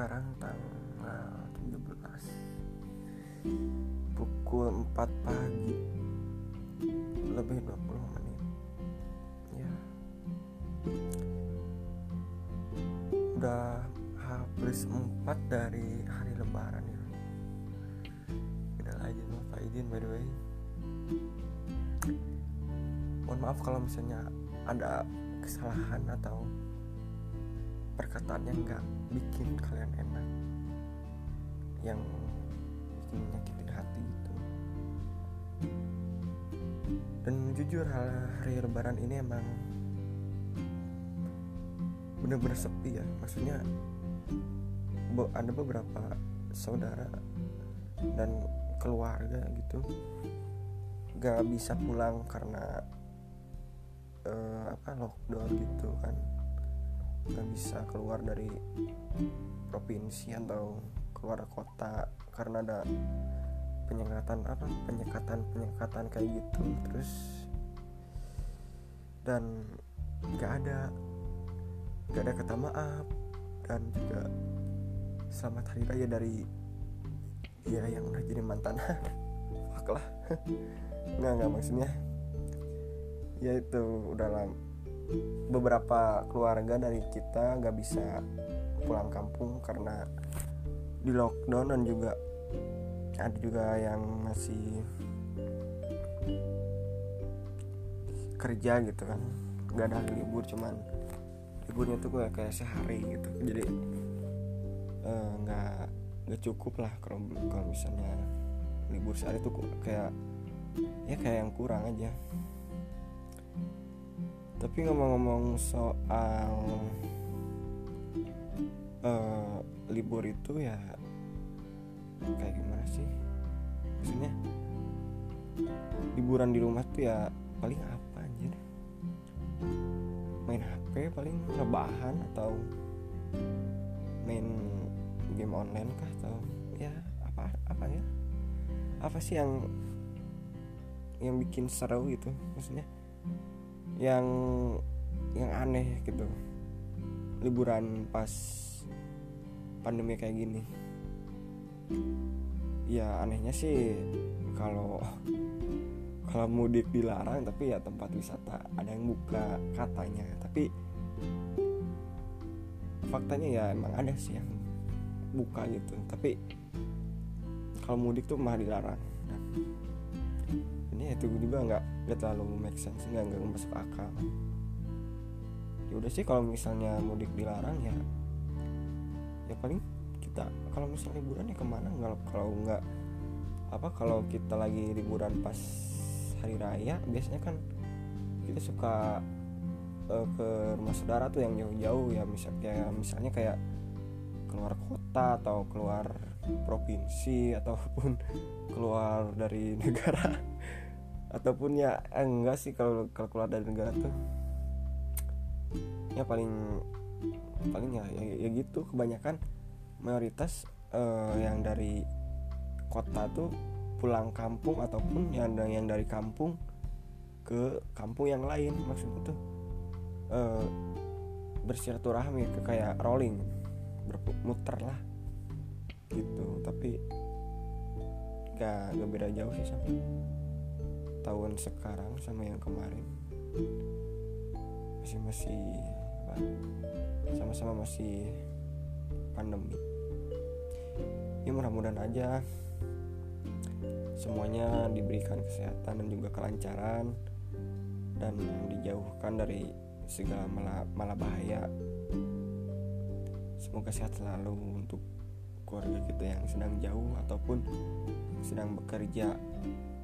sekarang tanggal 17 pukul 4 pagi. Lebih 20 menit. Ya. Udah habis 4 dari hari lebaran ya. Udah aja mau Faidin by the way. Mohon maaf kalau misalnya ada kesalahan atau perkataan yang nggak bikin kalian enak. Yang bikin menyakiti hati gitu dan jujur hari lebaran ini emang bener-bener sepi ya. Maksudnya ada beberapa saudara dan keluarga gitu gak bisa pulang karena uh, apa lockdown gitu kan nggak bisa keluar dari provinsi atau keluar kota karena ada penyekatan apa? Penyekatan penyekatan kayak gitu. Terus dan nggak ada nggak ada kata maaf dan juga selamat hari raya dari ya yang udah jadi mantan. Fuck lah. Nggak nggak maksudnya. Ya itu udah lama beberapa keluarga dari kita nggak bisa pulang kampung karena di lockdown dan juga ada juga yang masih kerja gitu kan. Nggak ada libur cuman liburnya tuh kayak kayak sehari gitu. Jadi eh, nggak uh, nggak cukup lah kalau kalau misalnya libur sehari tuh kayak ya kayak yang kurang aja tapi ngomong-ngomong soal uh, libur itu ya kayak gimana sih? Maksudnya liburan di rumah tuh ya paling apa aja main HP paling rebahan atau main game online kah atau ya apa apa ya? Apa sih yang yang bikin seru gitu? Maksudnya yang yang aneh gitu. Liburan pas pandemi kayak gini. Ya anehnya sih kalau kalau mudik dilarang tapi ya tempat wisata ada yang buka katanya. Tapi faktanya ya emang ada sih yang buka gitu. Tapi kalau mudik tuh mah dilarang ini itu juga nggak nggak terlalu make sense nggak nggak masuk akal. Ya udah sih kalau misalnya mudik dilarang ya ya paling kita kalau misalnya liburan ya ke mana? Nggak kalau nggak apa kalau kita lagi liburan pas hari raya biasanya kan kita suka uh, ke rumah saudara tuh yang jauh-jauh ya misalnya misalnya kayak keluar kota atau keluar provinsi ataupun keluar dari negara ataupun ya eh, enggak sih kalau kalau keluar dari negara tuh. Ya paling paling ya ya, ya gitu. Kebanyakan mayoritas uh, yang dari kota tuh pulang kampung ataupun yang yang dari kampung ke kampung yang lain maksudnya tuh uh, bersilaturahmi ke kayak rolling bermuter lah gitu. Tapi gak, gak beda jauh sih sama tahun sekarang sama yang kemarin. Masih masih sama-sama masih pandemi. Ya mudah-mudahan aja semuanya diberikan kesehatan dan juga kelancaran dan dijauhkan dari segala malah bahaya semoga sehat selalu untuk keluarga kita yang sedang jauh ataupun sedang bekerja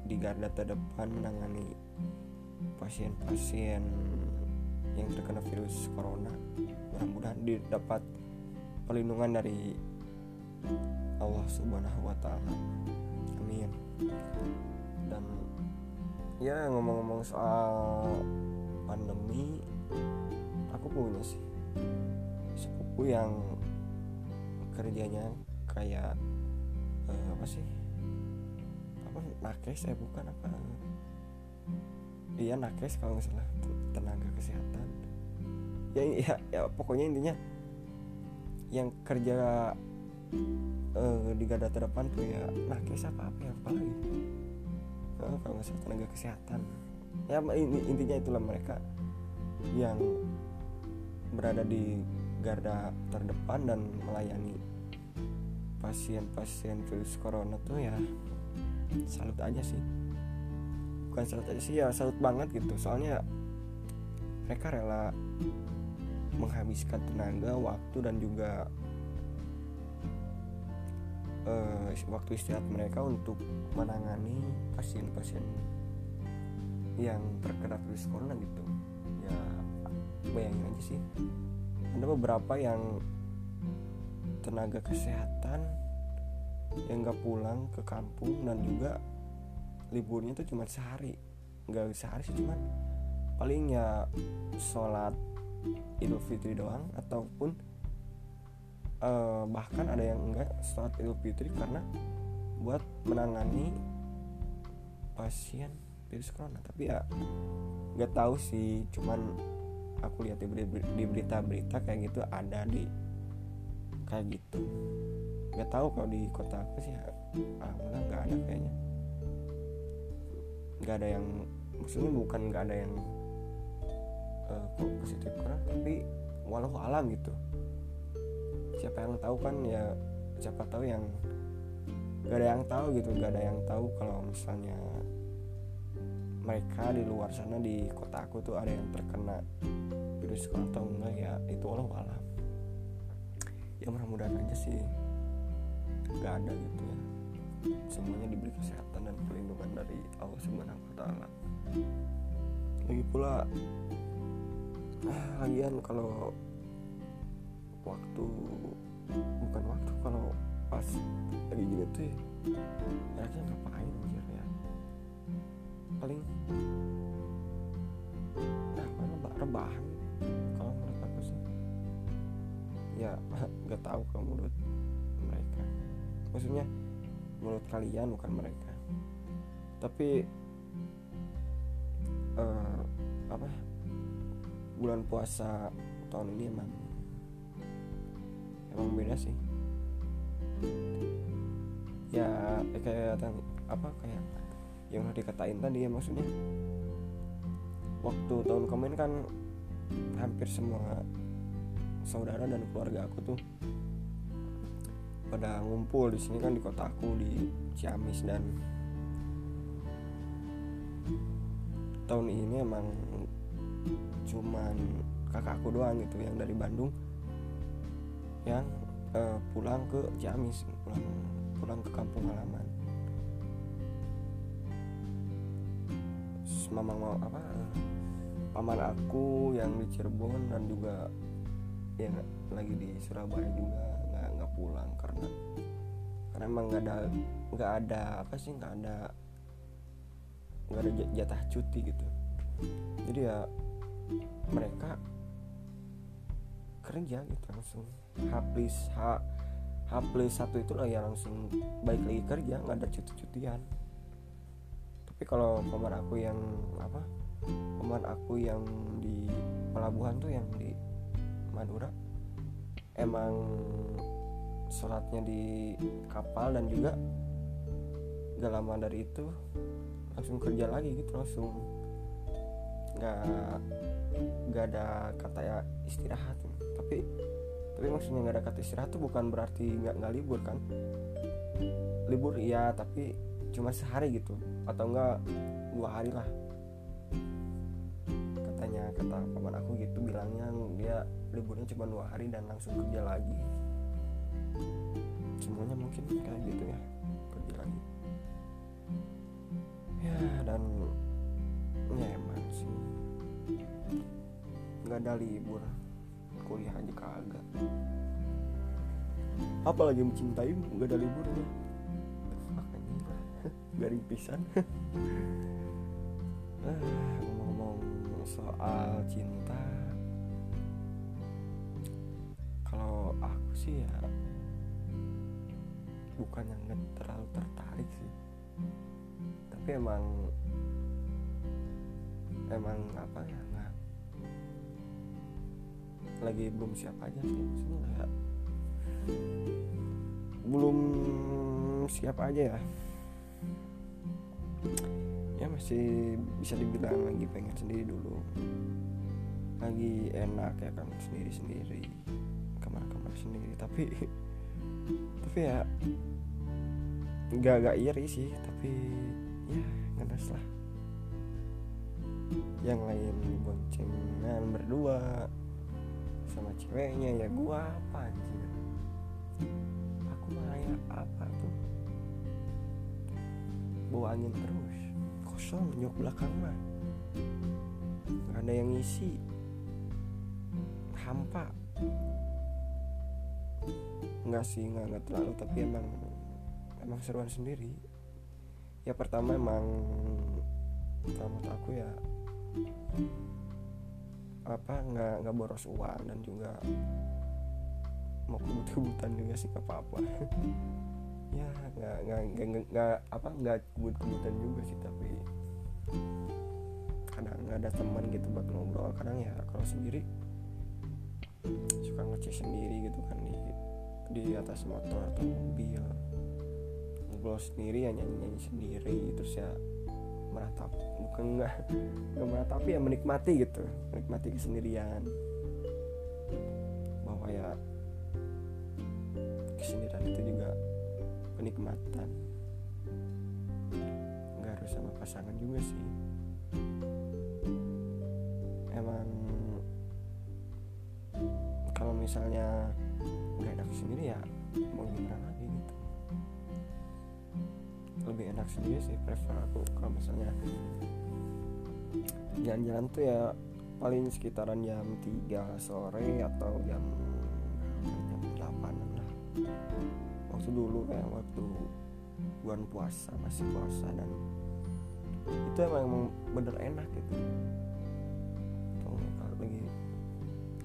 di garda terdepan menangani pasien-pasien yang terkena virus corona mudah-mudahan didapat perlindungan dari Allah Subhanahu wa taala. Amin. Dan ya ngomong-ngomong soal pandemi aku punya sih sepupu yang kerjanya kayak uh, apa sih nakes eh, bukan apa? Iya nakes kalau nggak salah tenaga kesehatan. Ya, ya ya pokoknya intinya yang kerja uh, di garda terdepan tuh ya kayak siapa apa ya apa lagi? Uh, kalau nggak salah tenaga kesehatan. Ya intinya itulah mereka yang berada di garda terdepan dan melayani pasien-pasien virus corona tuh ya salut aja sih. Bukan salut aja sih ya salut banget gitu. Soalnya mereka rela menghabiskan tenaga waktu dan juga uh, waktu istirahat mereka untuk menangani pasien-pasien yang terkena virus corona gitu. Ya bayangin aja sih. Ada beberapa yang tenaga kesehatan yang gak pulang ke kampung dan juga liburnya tuh cuma sehari. Nggak sehari sih cuman paling ya sholat idul fitri doang ataupun uh, bahkan ada yang enggak sholat idul fitri karena buat menangani pasien virus corona. Tapi ya nggak tahu sih cuman aku lihat di berita-berita kayak gitu ada di kayak gitu nggak tahu kalau di kota aku sih alhamdulillah nggak ada kayaknya. Nggak ada yang maksudnya bukan nggak ada yang uh, positif corona tapi walau alam gitu. Siapa yang tahu kan ya siapa tahu yang gak ada yang tahu gitu gak ada yang tahu kalau misalnya mereka di luar sana di kota aku tuh ada yang terkena virus corona ya itu walau alam. Ya mudah-mudahan aja sih gak ada gitu ya. Semuanya diberi kesehatan dan perlindungan dari Allah Subhanahu Wa Taala. Lagi pula ah, lagian kalau waktu bukan waktu kalau pas lagi gini tuh ya enaknya ngapain anjir ya? Paling apa rebahan. Kalau menurut aku sih ya nggak tahu kalau menurut maksudnya menurut kalian bukan mereka. Tapi uh, apa bulan puasa tahun ini emang emang beda sih. Ya kayak apa kayak yang udah dikatain tadi ya maksudnya. Waktu tahun kemarin kan hampir semua saudara dan keluarga aku tuh pada ngumpul di sini kan di kota aku di Ciamis. Dan tahun ini emang cuman kakakku doang gitu yang dari Bandung yang uh, pulang ke Ciamis pulang pulang ke kampung halaman. Mamang mau apa? Paman aku yang di Cirebon dan juga yang lagi di Surabaya juga pulang karena karena emang nggak ada nggak ada apa sih nggak ada nggak ada jatah cuti gitu. Jadi ya mereka kerja gitu langsung H plus H satu itu lah ya langsung baik lagi kerja nggak ada cuti-cutian. Tapi kalau paman aku yang apa paman aku yang di pelabuhan tuh yang di Madura emang sholatnya di kapal dan juga gak lama dari itu langsung kerja lagi gitu langsung nggak nggak ada kata ya istirahat. Tapi tapi maksudnya nggak ada kata istirahat tuh bukan berarti nggak nggak libur kan? Libur iya tapi cuma sehari gitu atau enggak dua hari lah. Katanya kata paman aku gitu bilangnya dia liburnya cuma dua hari dan langsung kerja lagi semuanya mungkin kayak gitu ya kerja lagi. Ya dan ya emang sih. Nggak ada libur kuliah aja kagak. Apalagi mencintai nggak ada liburnya. Makanya garing pisan. Ah, ngomong soal cinta. Kalau aku sih ya bukan yang terlalu tertarik sih. Tapi emang emang apa ya nggak lagi belum siap aja sih maksudnya kayak belum siap aja ya. Ya masih bisa dibilang lagi pengen sendiri dulu. Lagi enak ya kan sendiri sendiri kamar kamar sendiri. Tapi tapi ya nggak nggak iri sih tapi ya ngenes lah. Yang lain boncengan berdua sama ceweknya ya gua apa anjir? Aku mah ya apa tuh? Bawa angin terus kosong nyok belakang mah. Nggak ada yang ngisi. Hampa nggak sih nggak nggak terlalu. Tapi emang emang seruan sendiri. Ya pertama emang kalau aku ya apa nggak nggak boros uang dan juga mau kebut-kebutan juga sih ke apa ya nggak nggak nggak nggak apa nggak kebut-kebutan juga sih tapi kadang nggak ada teman gitu buat ngobrol. Kadang ya kalau sendiri suka ngecek sendiri gitu kan di atas motor atau mobil. Ngobrol sendiri ya nyanyi nyanyi sendiri terus ya meratap. Bukan enggak enggak meratapi ya menikmati gitu menikmati kesendirian. Bahwa ya kesendirian itu juga kenikmatan. Nggak harus sama pasangan juga sih. Emang kalau misalnya enak sendiri ya mau gimana lagi gitu. Lebih enak sendiri sih prefer aku kalau misalnya jalan-jalan tuh ya paling sekitaran jam 3 sore atau jam jam 8 lah. Waktu dulu kayak waktu bulan puasa masih puasa dan itu emang, bener enak gitu. Atau lagi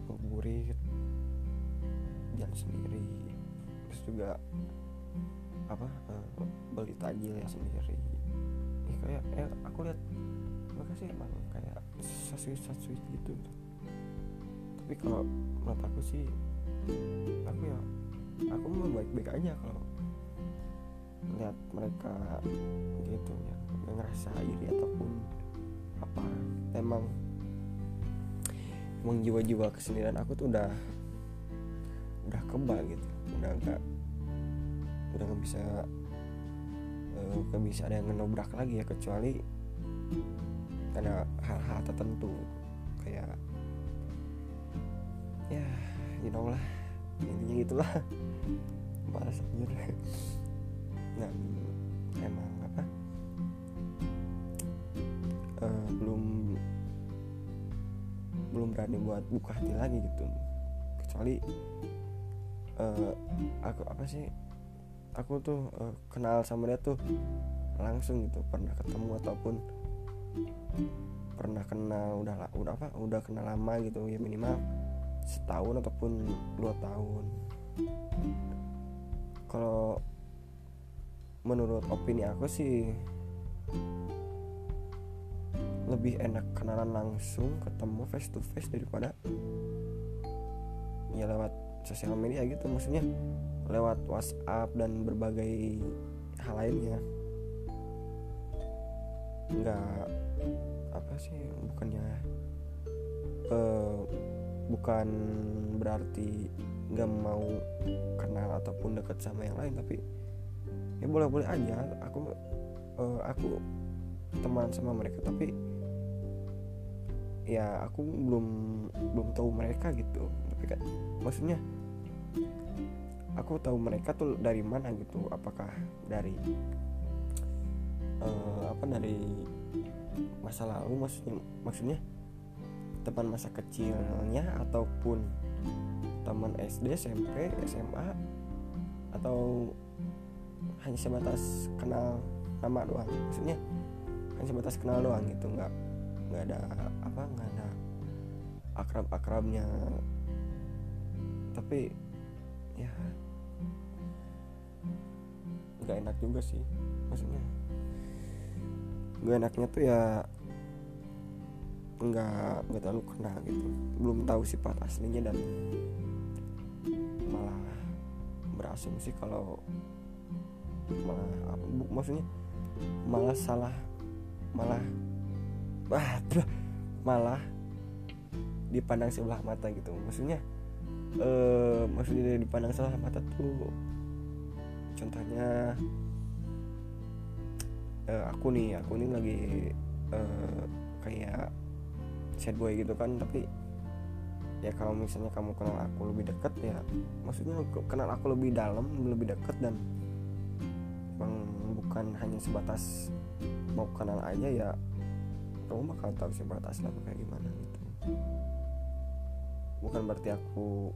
ngabuburit jalan sendiri. Terus juga apa uh, beli tajil ya sendiri. Ya, kayak eh, aku lihat mereka sih emang kayak sasuit sasuit gitu. Tapi kalau menurut aku sih aku ya aku mau baik baik aja kalau lihat mereka gitu ya ngerasa iri ataupun apa. Emang emang jiwa-jiwa kesendirian aku tuh udah udah kebal gitu. Udah gak udah nggak bisa nggak uh, bisa ada yang ngenobrak lagi ya kecuali ada hal-hal tertentu. Kayak ya you know lah. Intinya gitulah. Malas anjir nah emang apa? Uh, belum belum berani buat buka hati lagi gitu. Kecuali uh, aku apa sih? Aku tuh uh, kenal sama dia tuh langsung gitu. Pernah ketemu ataupun pernah kenal udah udah apa? Udah kenal lama gitu ya minimal setahun ataupun dua tahun. Kalau menurut opini aku sih lebih enak kenalan langsung ketemu face to face daripada ya lewat sosial media gitu maksudnya lewat WhatsApp dan berbagai hal lainnya. Nggak apa sih bukannya uh, bukan berarti nggak mau kenal ataupun deket sama yang lain tapi ya boleh boleh aja. Aku uh, aku teman sama mereka tapi ya aku belum belum tahu mereka gitu. Tapi kan maksudnya aku tahu mereka tuh dari mana gitu. Apakah dari uh, apa dari masa lalu maksudnya maksudnya teman masa kecilnya ataupun teman SD SMP SMA atau hanya sebatas kenal nama doang? Maksudnya hanya sebatas kenal doang gitu nggak nggak ada apa nggak ada akrab akrabnya tapi ya nggak enak juga sih maksudnya. Nggak enaknya tuh ya nggak nggak terlalu kenal gitu. Belum tahu sifat aslinya dan malah berasing sih kalau malah apa, maksudnya malah salah malah ah, malah dipandang sebelah mata gitu. Maksudnya eh, maksudnya dipandang sebelah mata tuh contohnya eh, aku nih aku nih lagi eh, kayak sad boy gitu kan tapi ya kalau misalnya kamu kenal aku lebih dekat ya maksudnya kenal aku lebih dalam lebih dekat dan bukan hanya sebatas mau kenal aja ya kamu bakal tahu sebatas aku kayak gimana gitu. Bukan berarti aku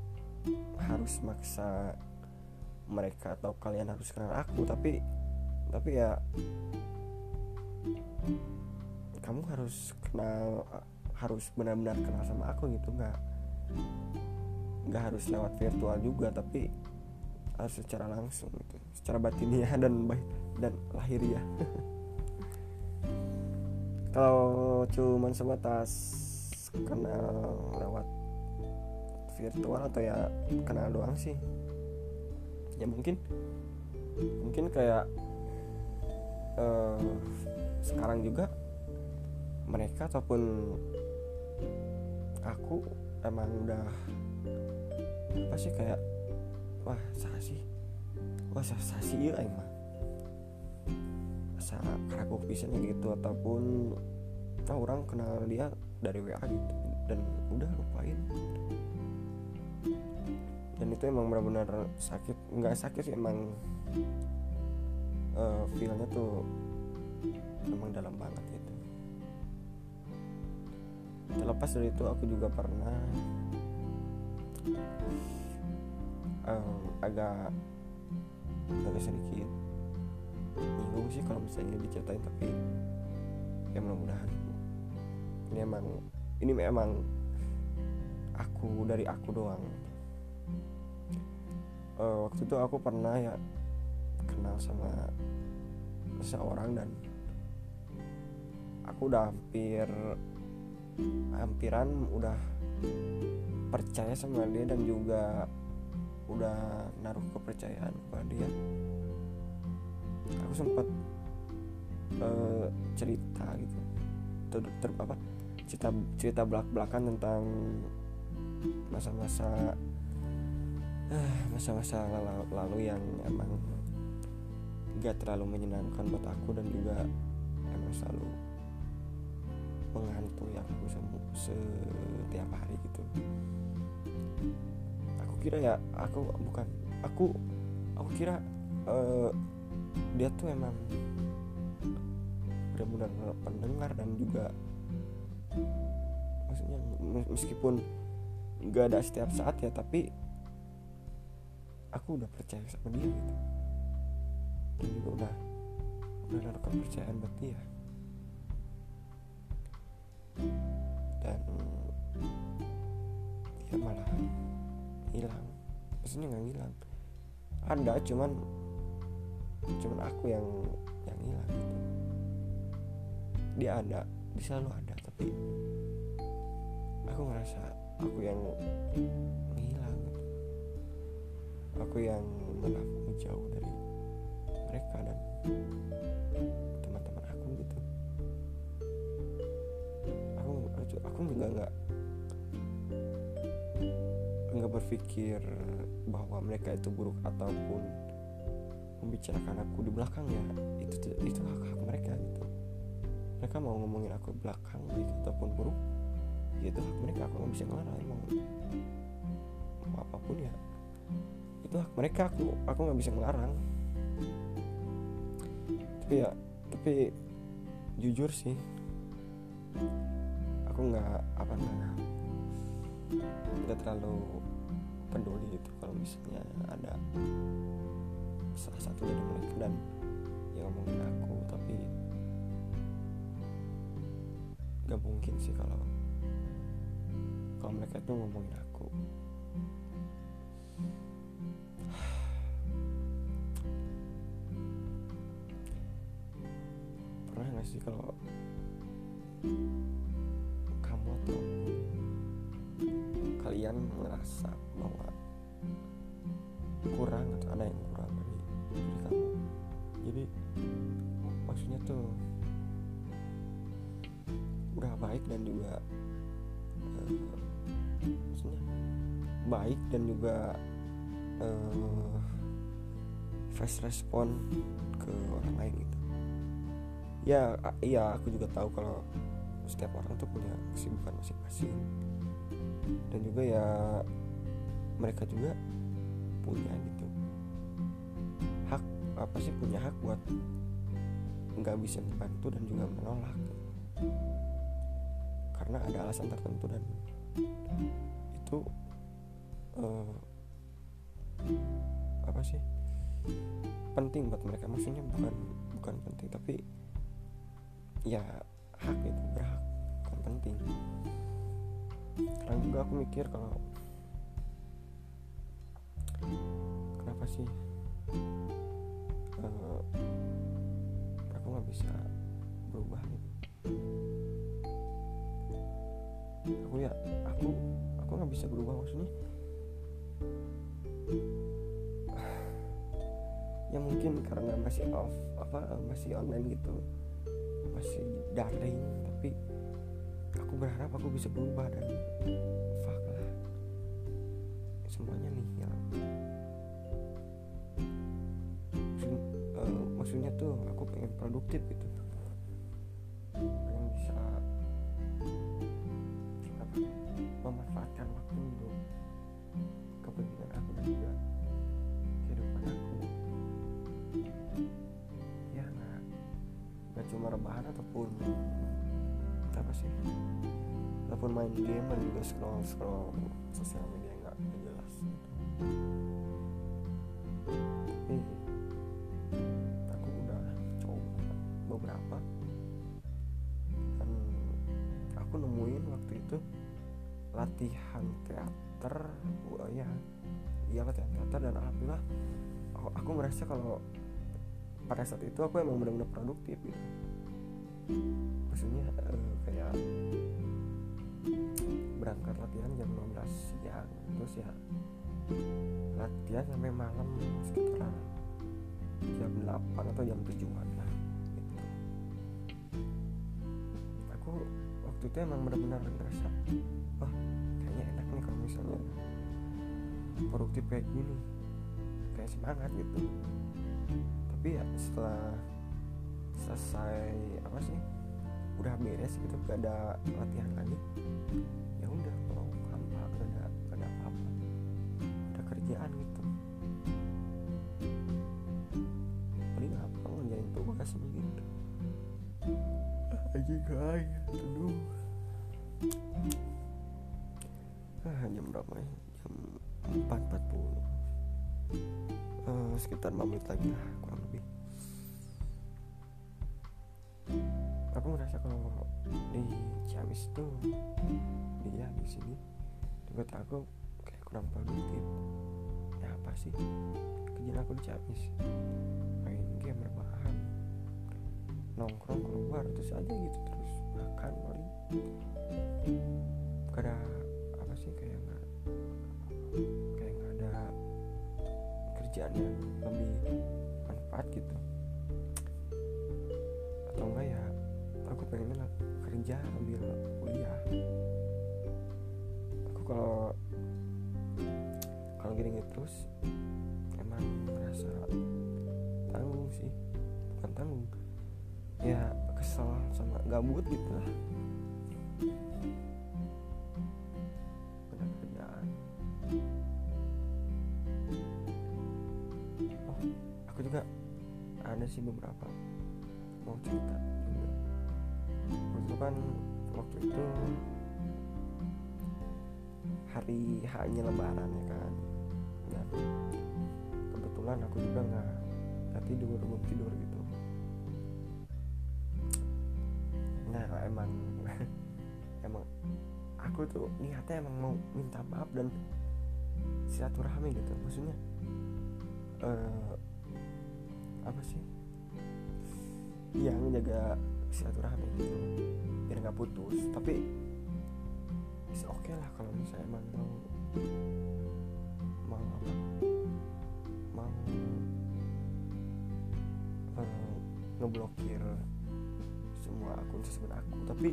harus maksa mereka atau kalian harus kenal aku tapi tapi ya kamu harus kenal harus benar-benar kenal sama aku gitu nggak nggak harus lewat virtual juga tapi harus secara langsung gitu secara batiniah dan dan lahiriah kalau cuman sebatas kenal lewat virtual atau ya kenal doang sih. Ya mungkin mungkin kayak uh, sekarang juga mereka ataupun aku emang udah apa sih kayak wah sasi wah sasi ya emang asa keraguan pisannya gitu ataupun nah, orang kenal dia dari WA gitu. Dan udah lupain. Dan itu emang benar-benar sakit. Nggak sakit sih emang uh, feelnya tuh emang dalam banget itu terlepas dari itu aku juga pernah um, agak agak sedikit bingung sih kalau misalnya diceritain tapi ya mudah-mudahan. Ini emang ini memang aku dari aku doang. Uh, waktu itu aku pernah ya kenal sama seseorang dan aku udah hampir hampiran udah percaya sama dia dan juga udah naruh kepercayaan kepada dia aku sempat uh, cerita gitu. Ter, ter apa cerita cerita belak belakan tentang masa-masa uh, masa-masa lalu, lalu yang emang gak terlalu menyenangkan buat aku dan juga emang selalu menghantui aku setiap hari gitu. Aku kira ya aku bukan aku aku kira uh, dia tuh emang benar-benar pendengar dan juga maksudnya meskipun nggak ada setiap saat ya tapi aku udah percaya sama dia gitu. Dan juga udah udah naruh kepercayaan buat dia. Dan ya malah hilang. Maksudnya nggak hilang. Ada cuman cuman aku yang yang hilang gitu dia ada dia selalu ada tapi aku ngerasa aku yang menghilang gitu. aku yang malah jauh dari mereka dan teman-teman aku gitu aku aku nggak nggak nggak berpikir bahwa mereka itu buruk ataupun membicarakan aku di belakang ya itu itu hak hak mereka gitu. Mereka mau ngomongin aku di belakang baik ataupun buruk ya itu hak mereka aku nggak bisa ngelarang emang. Mau apa pun ya itu hak mereka aku aku nggak bisa ngelarang. Tapi ya tapi jujur sih aku nggak apa namanya nggak terlalu peduli gitu kalau misalnya ada salah satu dari mereka dan yang ngomongin aku tapi gak mungkin sih kalau kalau mereka tuh ngomongin aku. Pernah gak sih kalau kamu atau kalian ngerasa bahwa kurang atau ada yang tuh udah baik dan juga uh, maksudnya baik dan juga uh, fast respon ke orang lain gitu. Ya iya aku juga tahu kalau setiap orang tuh punya kesibukan masing-masing. Dan juga ya mereka juga punya gitu. Hak apa sih punya hak buat nggak bisa membantu dan juga menolak. Karena ada alasan tertentu dan itu uh, apa sih penting buat mereka. Maksudnya bukan bukan penting tapi ya hak itu berhak bukan penting. Sekarang juga aku mikir kalau kenapa sih aku nggak bisa berubah gitu. Aku ya aku aku nggak bisa berubah maksudnya. Ya mungkin karena masih off apa masih online gitu masih daring tapi aku berharap aku bisa berubah dan fuck semuanya nih yang maksudnya tuh aku pengen produktif gitu pengen bisa apa memanfaatkan waktu untuk kepentingan aku dan juga kehidupan aku ya nggak nggak cuma rebahan ataupun apa sih ataupun main game dan juga scroll scroll sosial media nggak jelas gitu. Teater oh, ya iya latihan teater dan alhamdulillah aku, aku merasa kalau pada saat itu aku emang benar-benar produktif gitu maksudnya uh, kayak berangkat latihan jam 12 siang terus ya latihan sampai malam sekitar jam 8 atau jam 7an lah gitu. aku waktu itu emang benar-benar ngerasa wah kalau misalnya produktif kayak gini kayak semangat gitu. Tapi ya setelah selesai apa sih udah beres gitu gak ada latihan lagi ya udah kalau hampa gak ada gak ada apa-apa ada kerjaan gitu. Paling apa ngerjain tugas gitu aja guys aduh ah jam berapa ya? Jam 4.40 uh, sekitar 5 menit lagi lah kurang lebih. Aku ngerasa kalau di Ciamis tuh dia di sini. Buat aku kayak kurang produktif. Ya apa sih? Kerjaan aku di Ciamis. Main game rebahan nongkrong keluar terus aja gitu terus makan paling gak kerjaan yang lebih manfaat gitu. Atau enggak ya aku pengennya lah kerja ambil kuliah. Aku kalau kalau gini terus emang merasa tanggung sih. Bukan tanggung ya kesel sama gabut gitu lah juga ada sih beberapa. Mau cerita? Juga itu kan waktu itu hari hanya lebaran ya kan. Dan kebetulan aku juga nggak nggak tidur belum tidur gitu. Nah emang emang aku tuh niatnya emang mau minta maaf dan silaturahmi gitu. Maksudnya eh apa sih? Ya menjaga silaturahmi gitu. Biar nggak putus. Tapi oke okay lah kalau misalnya emang mau mau apa? Mau uh, ngeblokir semua akun sosmed aku. Tapi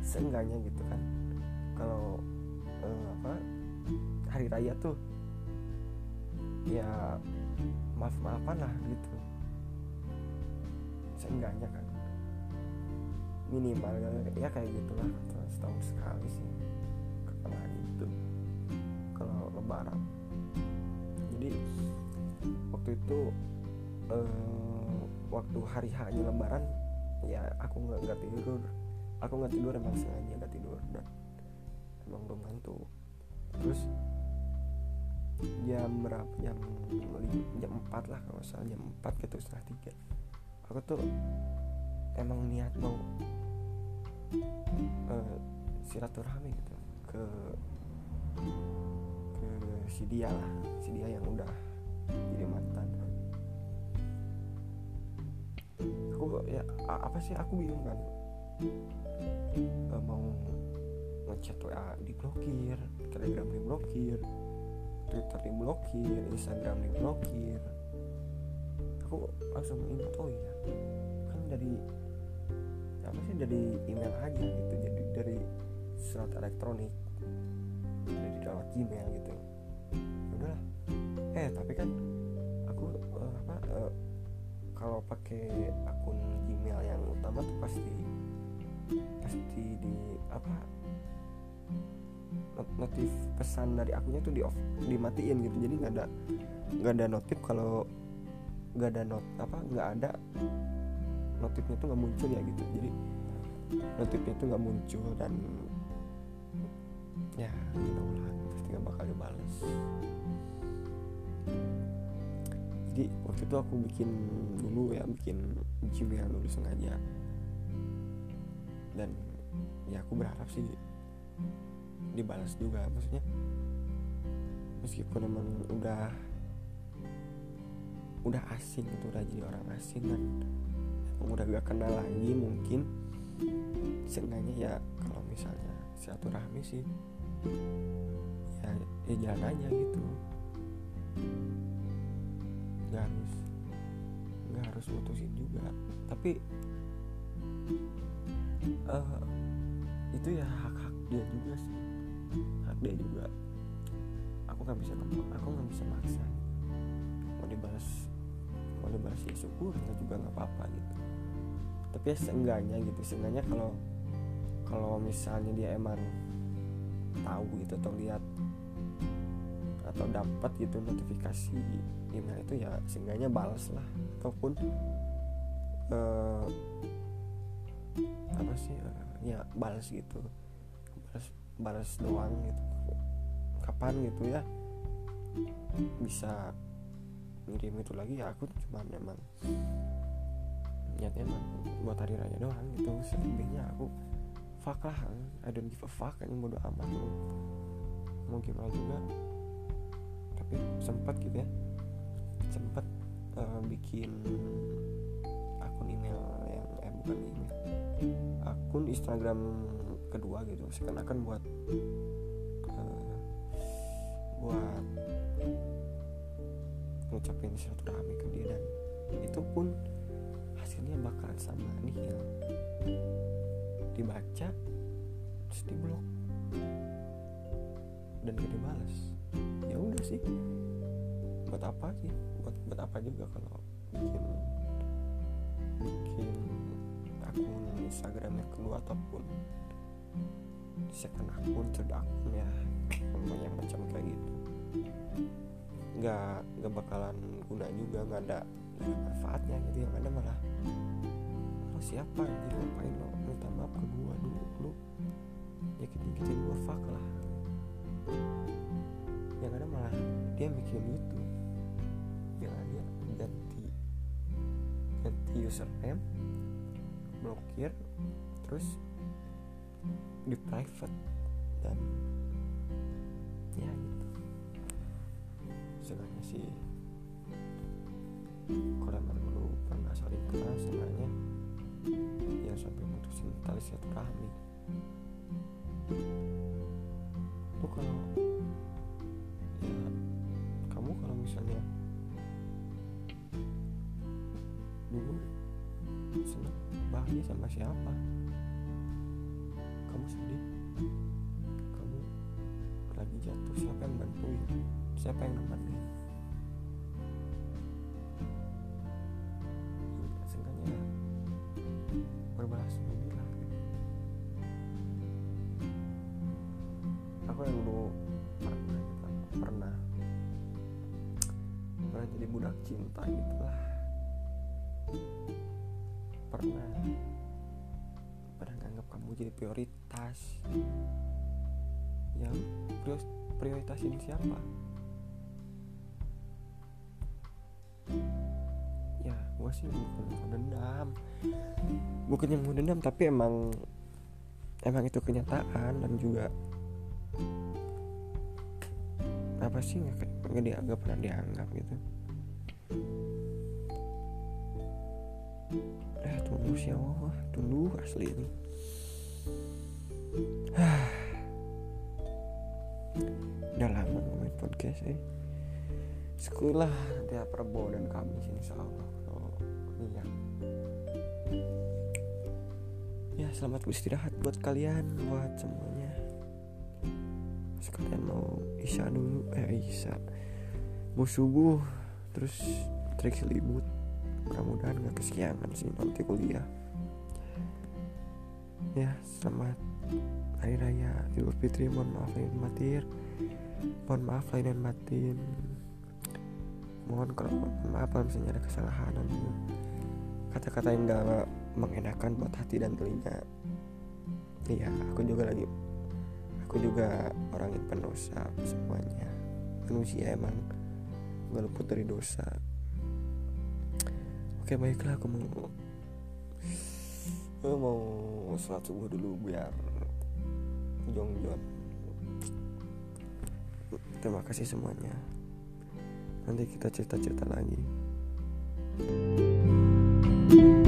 seenggaknya gitu kan kalau uh, apa hari raya tuh ya maaf maafan lah gitu seenggaknya kan. Minimal ya kayak gitulah setahun sekali sih kapan itu kalau lebaran. Jadi waktu itu uh, waktu hari hanya lebaran ya aku nggak nggak tidur. Aku nggak tidur emang sengaja nggak tidur dan emang belum ngantuk terus jam berapa? Jam jam empat lah kalau salah jam empat gitu setengah tiga aku tuh emang niat mau uh, silaturahmi gitu ke ke si dia lah si dia yang udah jadi mantan. Aku ya apa sih aku bingung kan. Uh, mau ngechat WA diblokir telegram diblokir twitter diblokir instagram diblokir aku langsung ingat oh iya kan dari apa sih dari email aja gitu jadi dari surat elektronik dari lewat Gmail gitu. Ya udahlah. Eh tapi kan aku uh, apa uh, kalau pakai akun Gmail yang utama tuh pasti pasti di apa notif pesan dari akunnya tuh di off dimatiin gitu. Jadi nggak ada nggak ada notif kalau nggak ada not apa nggak ada notifnya tuh nggak muncul ya gitu. Jadi notifnya tuh nggak muncul dan ya you know lah. Pasti nggak bakal dibales. Jadi waktu itu aku bikin dulu ya bikin Gmail dulu sengaja. Dan ya aku berharap sih dibalas juga. Maksudnya meskipun emang udah udah asing itu udah jadi orang asing kan udah gak kenal lagi mungkin. Seenggaknya ya kalau misalnya silaturahmi sih ya ya jalan aja gitu. Nggak harus nggak harus mutusin juga. Tapi uh, itu ya hak hak dia juga sih. Hak dia juga. Aku nggak bisa aku nggak bisa maksa. Mau dibalas dibalas ya syukur nggak juga nggak apa-apa gitu. Tapi ya seenggaknya gitu seenggaknya kalau kalau misalnya dia emang tahu gitu atau lihat atau dapat gitu notifikasi email itu ya seenggaknya balas lah. Ataupun uh, apa sih uh, ya balas gitu. Balas balas doang gitu. Kapan gitu ya bisa ngirim itu lagi ya aku cuma memang niatnya buat hari raya doang gitu. Selebihnya aku fuck lah I don't give a fuck ini bodo amat. Lu mau gimana juga. Tapi sempat gitu ya sempat uh, bikin akun email yang eh bukan email akun Instagram kedua gitu. Seakan-akan buat uh, buat ngucapin silaturahmi ke dia dan itu pun hasilnya bakalan sama nihil dibaca terus diblok. Dan gak dibalas ya udah sih. Buat apa sih? Buat buat apa juga kalau bikin bikin akun Instagram yang kedua ataupun second akun third akun ya. Yang macam kayak gitu nggak nggak bakalan guna juga nggak ada manfaatnya gitu yang ada malah lo siapa anjir ngapain lo? Minta maaf ke gua dulu lu nyakitin nyakitin gua fuck lah. Yang ada malah dia bikin gitu yang dia ganti ganti username blokir terus di private dan ya gitu istilahnya sih. Koreman perlu pernah saling kenal seenggaknya ya sampai mutusin tali silaturahmi itu kalau ya kamu kalau misalnya dulu senang bahagia sama siapa? Kamu sedih? Kamu lagi jatuh siapa yang bantuin? Siapa yang nemenin? Ya, seenggaknya berbalas budi lah. Aku yang dulu pernah gitu pernah. Pernah jadi budak cinta gitu lah. Pernah. Pernah nganggap kamu jadi prioritas. Yang prioritasin siapa gue sih bukan mau dendam. Bukan yang mau dendam tapi emang emang itu kenyataan dan juga apa sih nggak nggak dianggap pernah dianggap gitu. Eh tunggu sih Allah tunggu asli ini. Udah lama ngomongin podcast eh. Sekolah tiap Prabowo dan Kamis insya Allah iya. Ya selamat beristirahat buat kalian buat semuanya. Sekalian mau isya dulu eh isya. Mau subuh terus trik selimut mudah-mudahan gak kesiangan sih nanti kuliah. Ya selamat hari raya Idul Fitri. Mohon maaf lahir batin. Mohon maaf lahir dan batin. Mohon kalau maaf kalau misalnya ada kesalahan dan kata-kata yang gak mengenakan buat hati dan telinga. Iya aku juga lagi aku juga orang yang pendosa semuanya. Manusia emang gak luput dari dosa. Oke baiklah aku mau aku mau sholat subuh dulu biar jongjon terima kasih semuanya. Nanti kita cerita-cerita lagi thank you